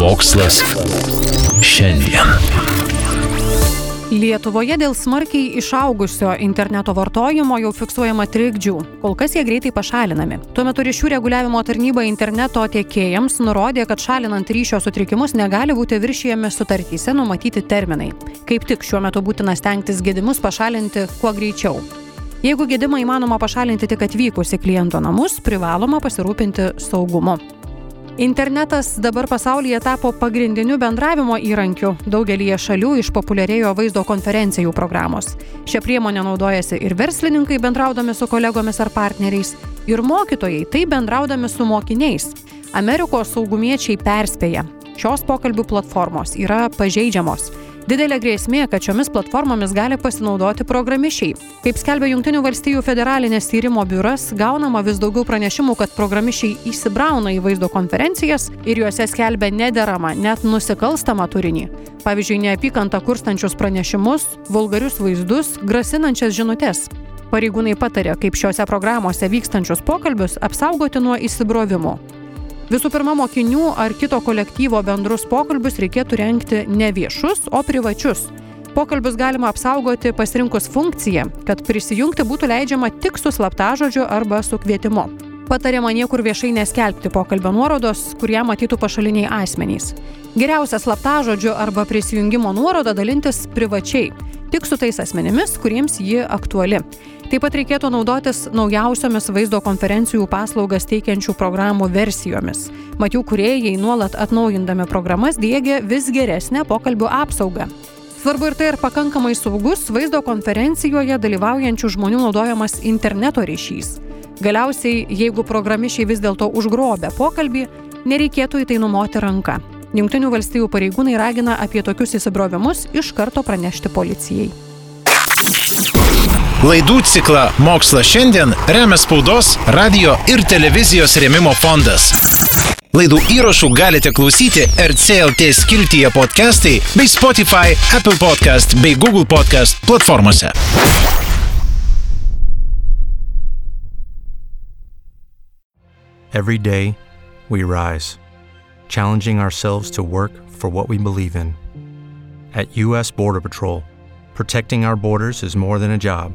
Mokslas šiandien. Lietuvoje dėl smarkiai išaugusio interneto vartojimo jau fiksuojama trikdžių. Kol kas jie greitai pašalinami. Tuo metu ryšių reguliavimo tarnyba interneto tiekėjams nurodė, kad šalinant ryšio sutrikimus negali būti viršijami sutartyse numatyti terminai. Kaip tik šiuo metu būtina stengtis gedimus pašalinti kuo greičiau. Jeigu gedimą įmanoma pašalinti tik atvykus į kliento namus, privaloma pasirūpinti saugumu. Internetas dabar pasaulyje tapo pagrindiniu bendravimo įrankiu. Daugelie šalių išpopuliarėjo vaizdo konferencijų programos. Šią priemonę naudojasi ir verslininkai bendraudami su kolegomis ar partneriais, ir mokytojai, tai bendraudami su mokiniais. Amerikos saugumiečiai perspėja, šios pokalbių platformos yra pažeidžiamos. Didelė grėsmė, kad šiomis platformomis gali pasinaudoti programišiai. Kaip skelbia Junktinių valstybių federalinės tyrimo biuras, gaunama vis daugiau pranešimų, kad programišiai įsibrauna į vaizdo konferencijas ir juose skelbia nederamą, net nusikalstamą turinį. Pavyzdžiui, neapykantą kurstančius pranešimus, vulgarius vaizdus, grasinančias žinutės. Pareigūnai patarė, kaip šiuose programuose vykstančius pokalbius apsaugoti nuo įsibrovimo. Visų pirma, mokinių ar kito kolektyvo bendrus pokalbius reikėtų renkti ne viešus, o privačius. Pokalbius galima apsaugoti pasirinkus funkciją, kad prisijungti būtų leidžiama tik su slaptažodžiu arba su kvietimu. Patariama niekur viešai neskelbti pokalbio nuorodos, kurie matytų pašaliniai asmenys. Geriausia slaptažodžiu arba prisijungimo nuoroda dalintis privačiai, tik su tais asmenimis, kuriems ji aktuali. Taip pat reikėtų naudotis naujausiomis vaizdo konferencijų paslaugas teikiančių programų versijomis. Mat jų kuriejai nuolat atnaujindami programas dėgia vis geresnę pokalbių apsaugą. Svarbu ir tai, ar pakankamai saugus vaizdo konferencijoje dalyvaujančių žmonių naudojamas interneto ryšys. Galiausiai, jeigu programišiai vis dėlto užgrobia pokalbį, nereikėtų į tai numoti ranką. Junktinių valstybių pareigūnai ragina apie tokius įsibrovimus iš karto pranešti policijai. Laidų ciklą Mokslas šiandien remia spaudos, radio ir televizijos rėmimo fondas. Laidų įrašų galite klausyti RCLT skiltyje podcastai bei Spotify, Apple Podcast bei Google Podcast platformose. Every day, we rise, challenging ourselves to work for what we believe in. At U.S. Border Patrol, protecting our borders is more than a job,